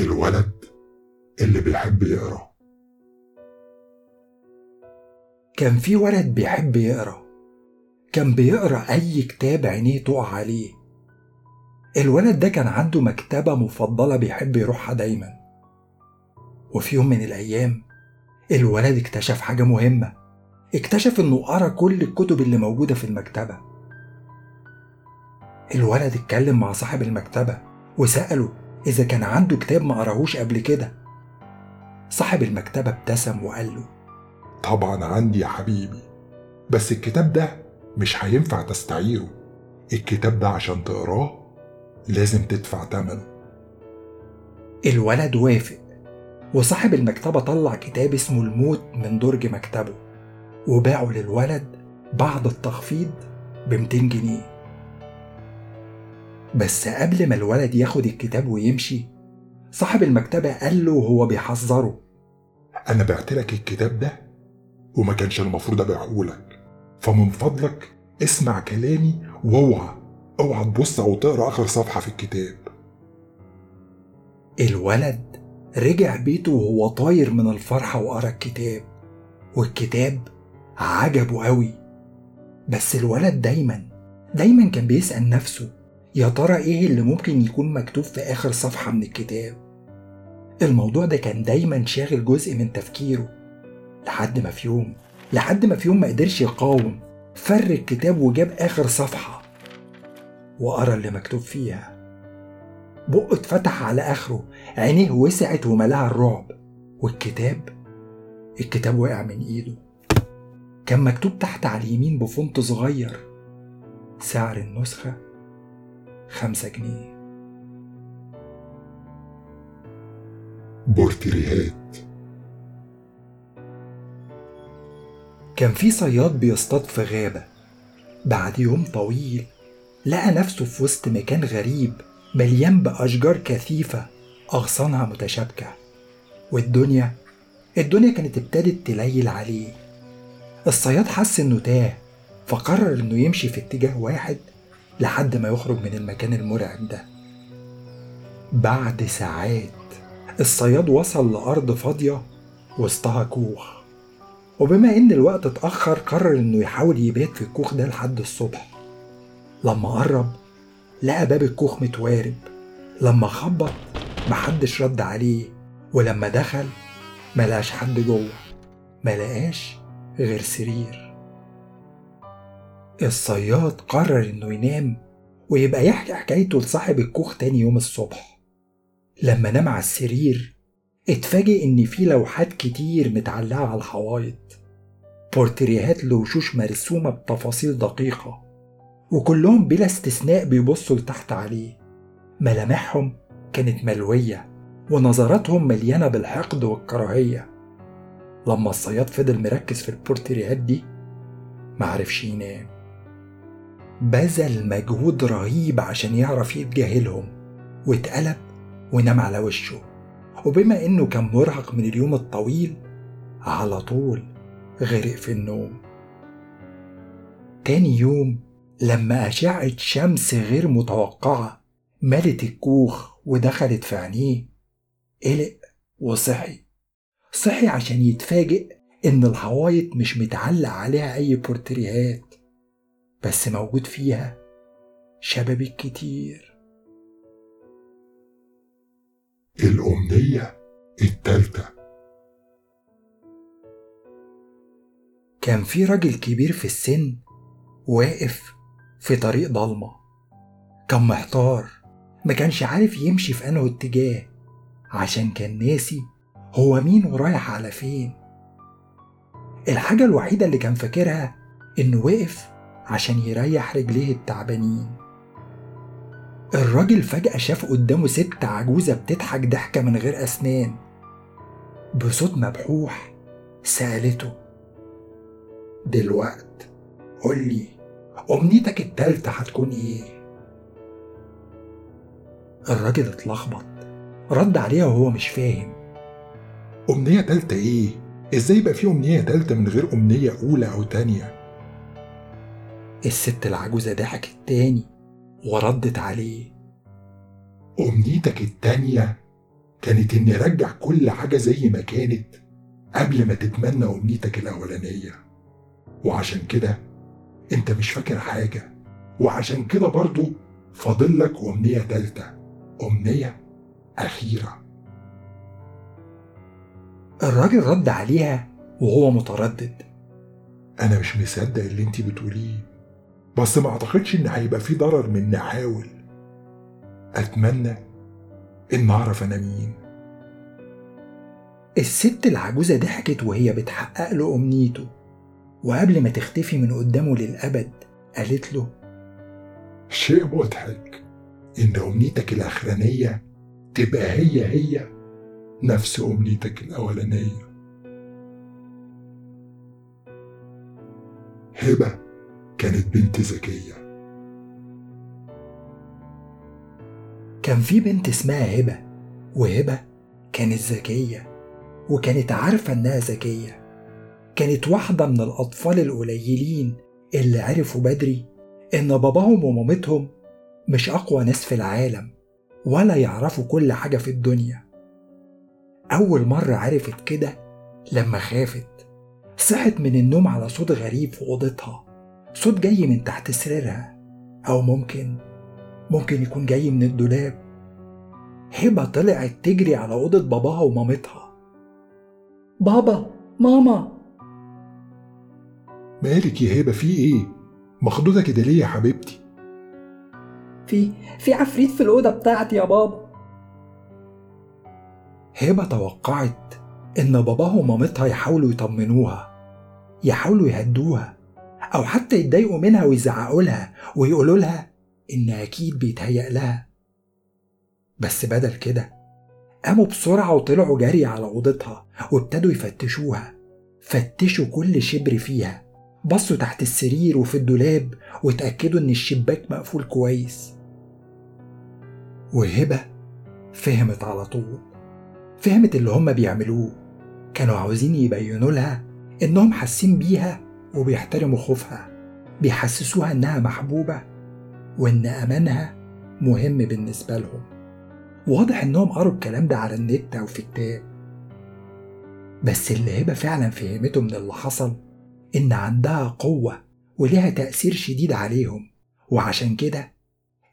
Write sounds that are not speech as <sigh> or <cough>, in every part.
الولد اللي بيحب يقرأ. كان في ولد بيحب يقرأ. كان بيقرأ أي كتاب عينيه تقع عليه. الولد ده كان عنده مكتبة مفضلة بيحب يروحها دايما. وفي يوم من الأيام الولد اكتشف حاجة مهمة. اكتشف إنه قرأ كل الكتب اللي موجودة في المكتبة. الولد اتكلم مع صاحب المكتبة وسأله إذا كان عنده كتاب ما قرأهوش قبل كده. صاحب المكتبة ابتسم وقال له طبعا عندي يا حبيبي بس الكتاب ده مش هينفع تستعيره. الكتاب ده عشان تقراه لازم تدفع تمنه. الولد وافق وصاحب المكتبة طلع كتاب اسمه الموت من درج مكتبه وباعه للولد بعد التخفيض ب 200 جنيه. بس قبل ما الولد ياخد الكتاب ويمشي صاحب المكتبة قال له وهو بيحذره. أنا بعت لك الكتاب ده وما كانش المفروض أبيعهولك فمن فضلك اسمع كلامي وأوعى أوعى تبص أو تقرأ آخر صفحة في الكتاب. الولد رجع بيته وهو طاير من الفرحة وقرأ الكتاب والكتاب عجبه قوي. بس الولد دايما دايما كان بيسأل نفسه يا ترى إيه اللي ممكن يكون مكتوب في آخر صفحة من الكتاب؟ الموضوع ده كان دايما شاغل جزء من تفكيره لحد ما في يوم لحد ما في يوم ما قدرش يقاوم فر الكتاب وجاب آخر صفحة. وقرأ اللي مكتوب فيها. بقه اتفتح على آخره عينيه وسعت وملأها الرعب. والكتاب؟ الكتاب وقع من إيده. كان مكتوب تحت على اليمين بفونت صغير. سعر النسخة؟ خمسة جنيه. بورتريهات. كان في صياد بيصطاد في غابة. بعد يوم طويل لقى نفسه في وسط مكان غريب مليان بأشجار كثيفة أغصانها متشابكة. والدنيا الدنيا كانت ابتدت تليل عليه. الصياد حس إنه تاه فقرر إنه يمشي في اتجاه واحد لحد ما يخرج من المكان المرعب ده. بعد ساعات الصياد وصل لأرض فاضية وسطها كوخ. وبما إن الوقت اتأخر قرر إنه يحاول يبات في الكوخ ده لحد الصبح. لما قرب لقى باب الكوخ متوارب. لما خبط محدش رد عليه. ولما دخل ملقاش حد جوه. ملقاش غير سرير. الصياد قرر إنه ينام ويبقى يحكي حكايته لصاحب الكوخ تاني يوم الصبح. لما نام على السرير اتفاجئ إن في لوحات كتير متعلقة على الحوايط بورتريهات لوشوش مرسومة بتفاصيل دقيقة وكلهم بلا استثناء بيبصوا لتحت عليه. ملامحهم كانت ملوية ونظراتهم مليانة بالحقد والكراهية. لما الصياد فضل مركز في البورتريهات دي معرفش ينام. بذل مجهود رهيب عشان يعرف يتجاهلهم واتقلب ونام على وشه. وبما إنه كان مرهق من اليوم الطويل على طول غرق في النوم. تاني يوم لما أشعة شمس غير متوقعة ملت الكوخ ودخلت في عينيه قلق وصحي. صحي عشان يتفاجئ إن الحوايط مش متعلق عليها أي بورتريهات. بس موجود فيها شبابيك كتير الأمنية التالتة. كان في راجل كبير في السن واقف في طريق ضلمة. كان محتار ما كانش عارف يمشي في أنه اتجاه عشان كان ناسي هو مين ورايح على فين. الحاجة الوحيدة اللي كان فاكرها إنه وقف عشان يريح رجليه التعبانين الراجل فجأة شاف قدامه ست عجوزة بتضحك ضحكة من غير أسنان بصوت مبحوح سألته دلوقت قولي أمنيتك التالتة هتكون إيه؟ الراجل اتلخبط رد عليها وهو مش فاهم أمنية تالتة إيه؟ إزاي يبقى في أمنية تالتة من غير أمنية أولى أو تانية؟ الست العجوزة ضحكت تاني وردت عليه. أمنيتك التانية كانت إني أرجع كل حاجة زي ما كانت قبل ما تتمنى أمنيتك الأولانية. وعشان كده أنت مش فاكر حاجة وعشان كده برضو فاضلك أمنية تالتة أمنية أخيرة. الراجل رد عليها وهو متردد. أنا مش مصدق اللي أنت بتقوليه. بس ما أعتقدش إن هيبقى في ضرر من إني أحاول أتمنى إن أعرف أنا مين. الست العجوزة ضحكت وهي بتحقق له أمنيته وقبل ما تختفي من قدامه للأبد قالت له شيء مضحك إن أمنيتك الأخرانية تبقى هي هي نفس أمنيتك الأولانية. هبة كانت بنت ذكية كان في بنت اسمها هبة وهبة كانت ذكية وكانت عارفة إنها ذكية كانت واحدة من الأطفال القليلين اللي عرفوا بدري إن باباهم ومامتهم مش أقوى ناس في العالم ولا يعرفوا كل حاجة في الدنيا. أول مرة عرفت كده لما خافت صحت من النوم على صوت غريب في أوضتها. صوت جاي من تحت سريرها أو ممكن ممكن يكون جاي من الدولاب. هبة طلعت تجري على أوضة باباها ومامتها. بابا ماما. مالك يا هبة؟ في إيه؟ مخضوضة كده ليه يا حبيبتي؟ في في عفريت في الأوضة بتاعتي يا بابا. هبة توقعت إن باباها ومامتها يحاولوا يطمنوها يحاولوا يهدوها. أو حتى يتضايقوا منها ويزعقوا لها ويقولوا لها إن أكيد بيتهيأ لها. بس بدل كده قاموا بسرعة وطلعوا جري على أوضتها وابتدوا يفتشوها. فتشوا كل شبر فيها. بصوا تحت السرير وفي الدولاب واتأكدوا إن الشباك مقفول كويس. وهبة فهمت على طول. فهمت اللي هما بيعملوه. كانوا عاوزين يبينوا لها إنهم حاسين بيها وبيحترموا خوفها بيحسسوها إنها محبوبة وإن أمانها مهم بالنسبة لهم. واضح إنهم قروا الكلام ده على النت أو في كتاب بس اللي هبة فعلا فهمته من اللي حصل إن عندها قوة وليها تأثير شديد عليهم. وعشان كده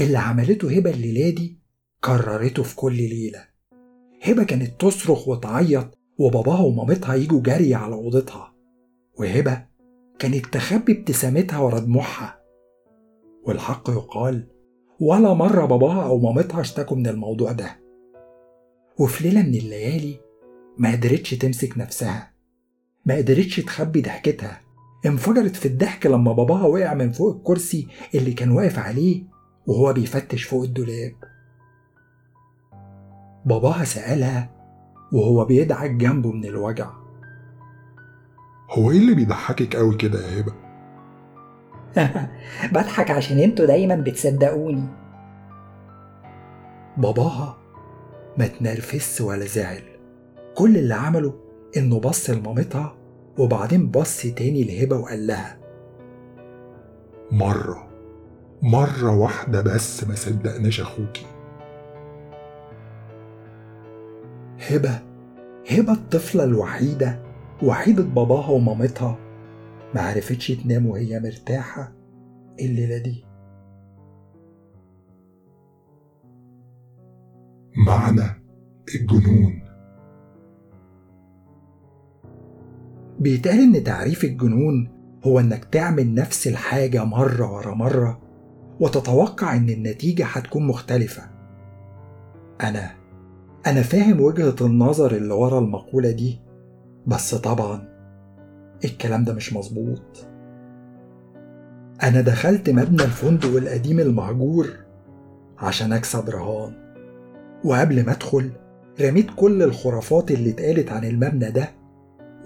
اللي عملته هبة الليلة دي كررته في كل ليلة. هبة كانت تصرخ وتعيط وباباها ومامتها يجوا جري على أوضتها. وهبة كانت تخبي ابتسامتها ورا دموعها والحق يقال ولا مرة باباها أو مامتها اشتكوا من الموضوع ده. وفي ليلة من الليالي ما قدرتش تمسك نفسها. ما قدرتش تخبي ضحكتها. انفجرت في الضحك لما باباها وقع من فوق الكرسي اللي كان واقف عليه وهو بيفتش فوق الدولاب. باباها سألها وهو بيدعك جنبه من الوجع. هو إيه اللي بيضحكك قوي كده يا هبة؟ <laughs> بضحك عشان أنتوا دايما بتصدقوني. باباها ما تنرفزش ولا زعل. كل اللي عمله إنه بص لمامتها وبعدين بص تاني لهبة وقال لها. مرة مرة واحدة بس ما صدقناش أخوكي. هبة هبة الطفلة الوحيدة وحيدة باباها ومامتها معرفتش تنام وهي مرتاحة الليلة دي. معنى الجنون. بيتقال إن تعريف الجنون هو إنك تعمل نفس الحاجة مرة ورا مرة وتتوقع إن النتيجة هتكون مختلفة. أنا أنا فاهم وجهة النظر اللي ورا المقولة دي بس طبعا الكلام ده مش مظبوط. أنا دخلت مبنى الفندق القديم المهجور عشان أكسب رهان. وقبل ما أدخل رميت كل الخرافات اللي اتقالت عن المبنى ده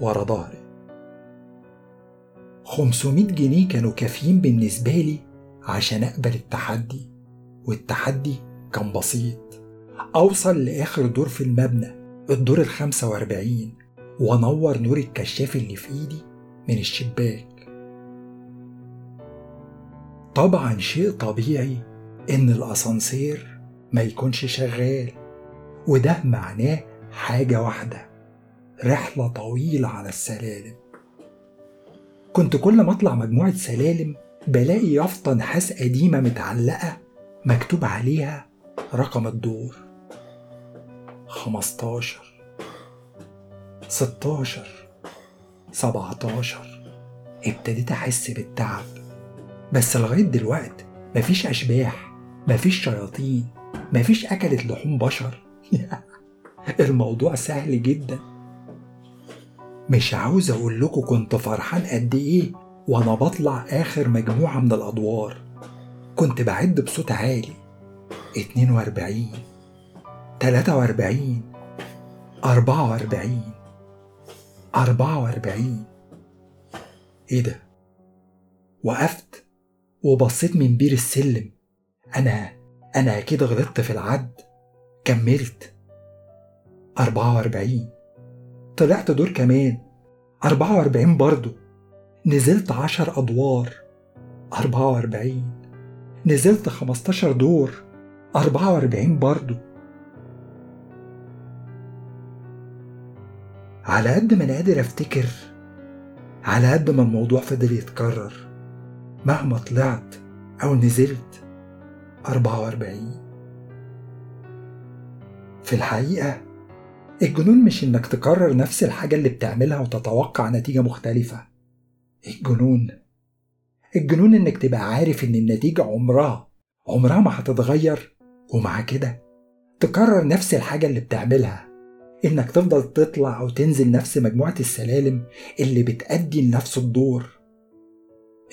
ورا ظهري. 500 جنيه كانوا كافيين بالنسبة لي عشان أقبل التحدي والتحدي كان بسيط. أوصل لآخر دور في المبنى الدور الخمسة وأربعين. وأنور نور الكشاف اللي في إيدي من الشباك. طبعا شيء طبيعي إن الأسانسير ما يكونش شغال وده معناه حاجة واحدة رحلة طويلة على السلالم. كنت كل ما أطلع مجموعة سلالم بلاقي يافطة نحاس قديمة متعلقة مكتوب عليها رقم الدور خمستاشر. ستاشر سبعتاشر. ابتديت أحس بالتعب. بس لغاية دلوقت مفيش أشباح مفيش شياطين مفيش أكلت لحوم بشر. <laughs> الموضوع سهل جدا. مش عاوز أقول لكم كنت فرحان قد إيه وأنا بطلع آخر مجموعة من الأدوار. كنت بعد بصوت عالي. اتنين وأربعين تلاتة وأربعين أربعة وأربعين. أربعة وأربعين إيه ده؟ وقفت وبصيت من بير السلم. أنا أنا أكيد غلطت في العد. كملت. أربعة وأربعين. طلعت دور كمان. أربعة وأربعين برضو. نزلت عشر أدوار. أربعة وأربعين. نزلت خمستاشر دور. أربعة وأربعين على قد ما أنا قادر أفتكر على قد ما الموضوع فضل يتكرر مهما طلعت أو نزلت أربعة وأربعين. في الحقيقة الجنون مش إنك تكرر نفس الحاجة اللي بتعملها وتتوقع نتيجة مختلفة. الجنون الجنون إنك تبقى عارف إن النتيجة عمرها عمرها ما هتتغير ومع كده تكرر نفس الحاجة اللي بتعملها. إنك تفضل تطلع أو تنزل نفس مجموعة السلالم اللي بتأدي لنفس الدور.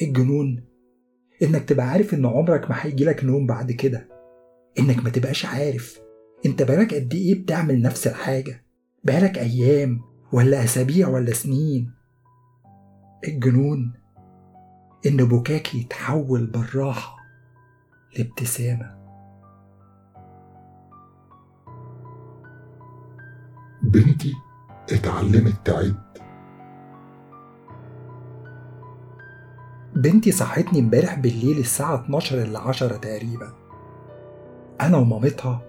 الجنون إنك تبقى عارف إن عمرك ما هيجيلك نوم بعد كده. إنك ما تبقاش عارف أنت بقالك قد إيه بتعمل نفس الحاجة. بقالك أيام ولا أسابيع ولا سنين. الجنون إن بكاك يتحول بالراحة لابتسامة. بنتي اتعلمت تعد. بنتي صحتني امبارح بالليل الساعة 12 إلا 10 تقريبا. أنا ومامتها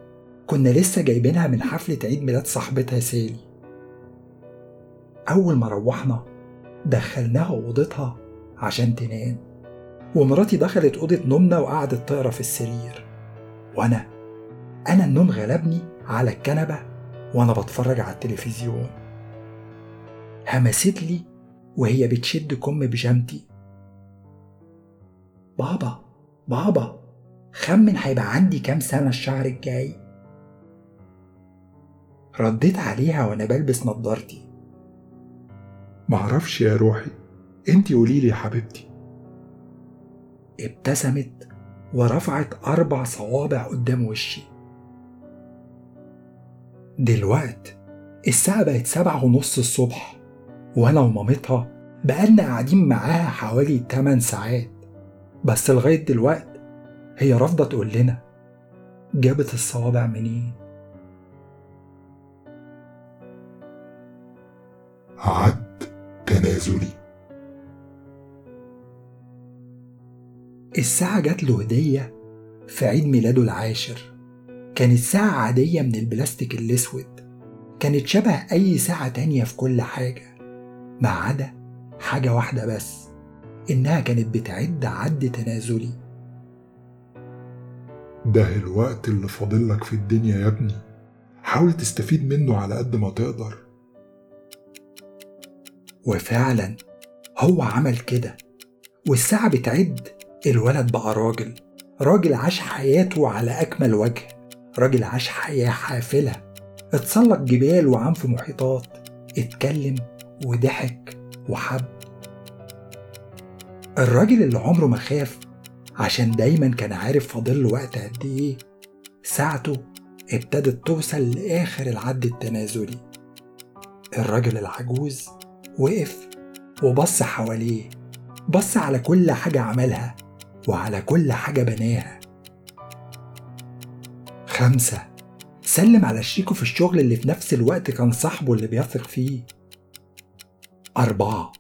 كنا لسه جايبينها من حفلة عيد ميلاد صاحبتها سالي. أول ما روحنا دخلناها أوضتها عشان تنام. ومراتي دخلت أوضة نومنا وقعدت تقرا في السرير. وأنا أنا النوم غلبني على الكنبة وأنا بتفرج على التلفزيون. همست لي وهي بتشد كم بيجامتي بابا بابا خمن هيبقى عندي كام سنة الشهر الجاي؟ رديت عليها وأنا بلبس نضارتي معرفش يا روحي انتي قوليلي يا حبيبتي. ابتسمت ورفعت أربع صوابع قدام وشي. دلوقت الساعة بقت سبعة ونص الصبح وأنا ومامتها بقالنا قاعدين معاها حوالي 8 ساعات. بس لغاية دلوقت هي رافضة تقول لنا جابت الصوابع منين؟ عد تنازلي. الساعة جات له هدية في عيد ميلاده العاشر. كانت ساعة عادية من البلاستيك الأسود. كانت شبه أي ساعة تانية في كل حاجة ما عدا حاجة واحدة بس إنها كانت بتعد عد تنازلي. ده الوقت اللي فاضلك في الدنيا يا ابني. حاول تستفيد منه على قد ما تقدر. وفعلا هو عمل كده والساعة بتعد الولد بقى راجل راجل عاش حياته على أكمل وجه. راجل عاش حياة حافلة اتسلق جبال وعام في محيطات اتكلم وضحك وحب. الراجل اللي عمره ما خاف عشان دايما كان عارف فاضله وقت قد إيه ساعته ابتدت توصل لآخر العد التنازلي. الراجل العجوز وقف وبص حواليه بص على كل حاجة عملها وعلى كل حاجة بناها. خمسة. سلم على شريكه في الشغل اللي في نفس الوقت كان صاحبه اللي بيثق فيه. أربعة.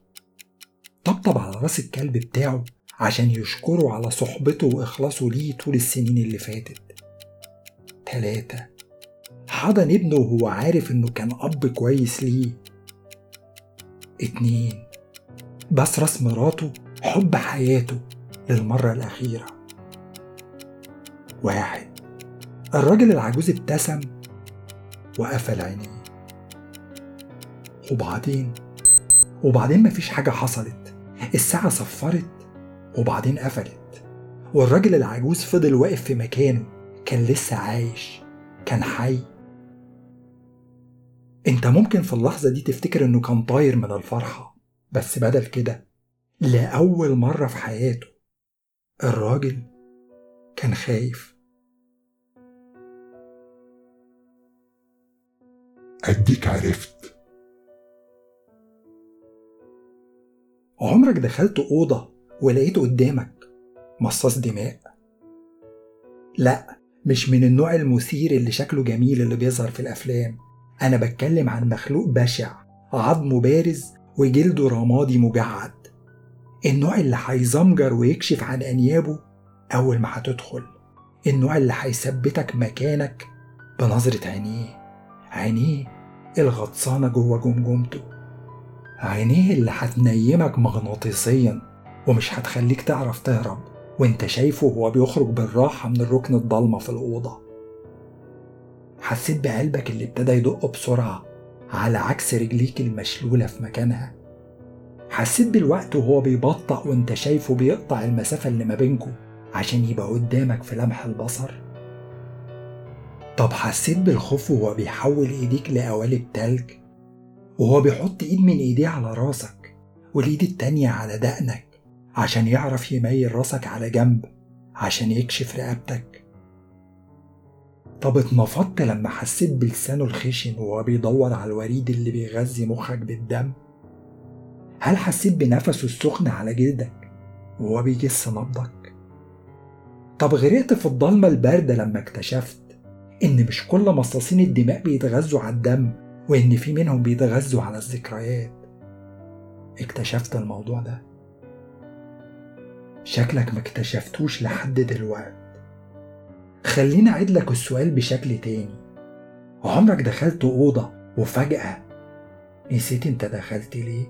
طبطب على رأس الكلب بتاعه عشان يشكره على صحبته وإخلاصه ليه طول السنين اللي فاتت. تلاتة. حضن ابنه وهو عارف إنه كان أب كويس ليه. اتنين. بس راس مراته حب حياته للمرة الأخيرة. واحد. الراجل العجوز ابتسم وقفل عينيه. وبعدين؟ وبعدين مفيش حاجة حصلت. الساعة صفرت وبعدين قفلت. والراجل العجوز فضل واقف في مكانه كان لسه عايش كان حي. انت ممكن في اللحظة دي تفتكر انه كان طاير من الفرحة بس بدل كده لأول مرة في حياته الراجل كان خايف. أديك عرفت. عمرك دخلت أوضة ولقيته قدامك مصاص دماء؟ لا مش من النوع المثير اللي شكله جميل اللي بيظهر في الأفلام. أنا بتكلم عن مخلوق بشع عظمه بارز وجلده رمادي مجعد. النوع اللي هيزمجر ويكشف عن أنيابه أول ما هتدخل. النوع اللي هيثبتك مكانك بنظرة عينيه. عينيه الغطسانة جوه جمجمته. عينيه اللي هتنيمك مغناطيسيا ومش هتخليك تعرف تهرب وانت شايفه وهو بيخرج بالراحة من الركن الضلمة في الأوضة. حسيت بقلبك اللي ابتدى يدق بسرعة على عكس رجليك المشلولة في مكانها. حسيت بالوقت وهو بيبطأ وانت شايفه بيقطع المسافة اللي ما بينكم عشان يبقى قدامك في لمح البصر. طب حسيت بالخوف وهو بيحول إيديك لقوالب تلج؟ وهو بيحط إيد من إيديه على راسك والإيد التانية على دقنك عشان يعرف يميل راسك على جنب عشان يكشف رقبتك؟ طب اتنفضت لما حسيت بلسانه الخشن وهو بيدور على الوريد اللي بيغذي مخك بالدم؟ هل حسيت بنفسه السخن على جلدك وهو بيجس نبضك؟ طب غرقت في الضلمة الباردة لما اكتشفت إن مش كل مصاصين الدماء بيتغذوا على الدم وإن في منهم بيتغذوا على الذكريات. اكتشفت الموضوع ده. شكلك ما اكتشفتوش لحد دلوقت خليني أعيد لك السؤال بشكل تاني. عمرك دخلت أوضة وفجأة نسيت أنت دخلت ليه؟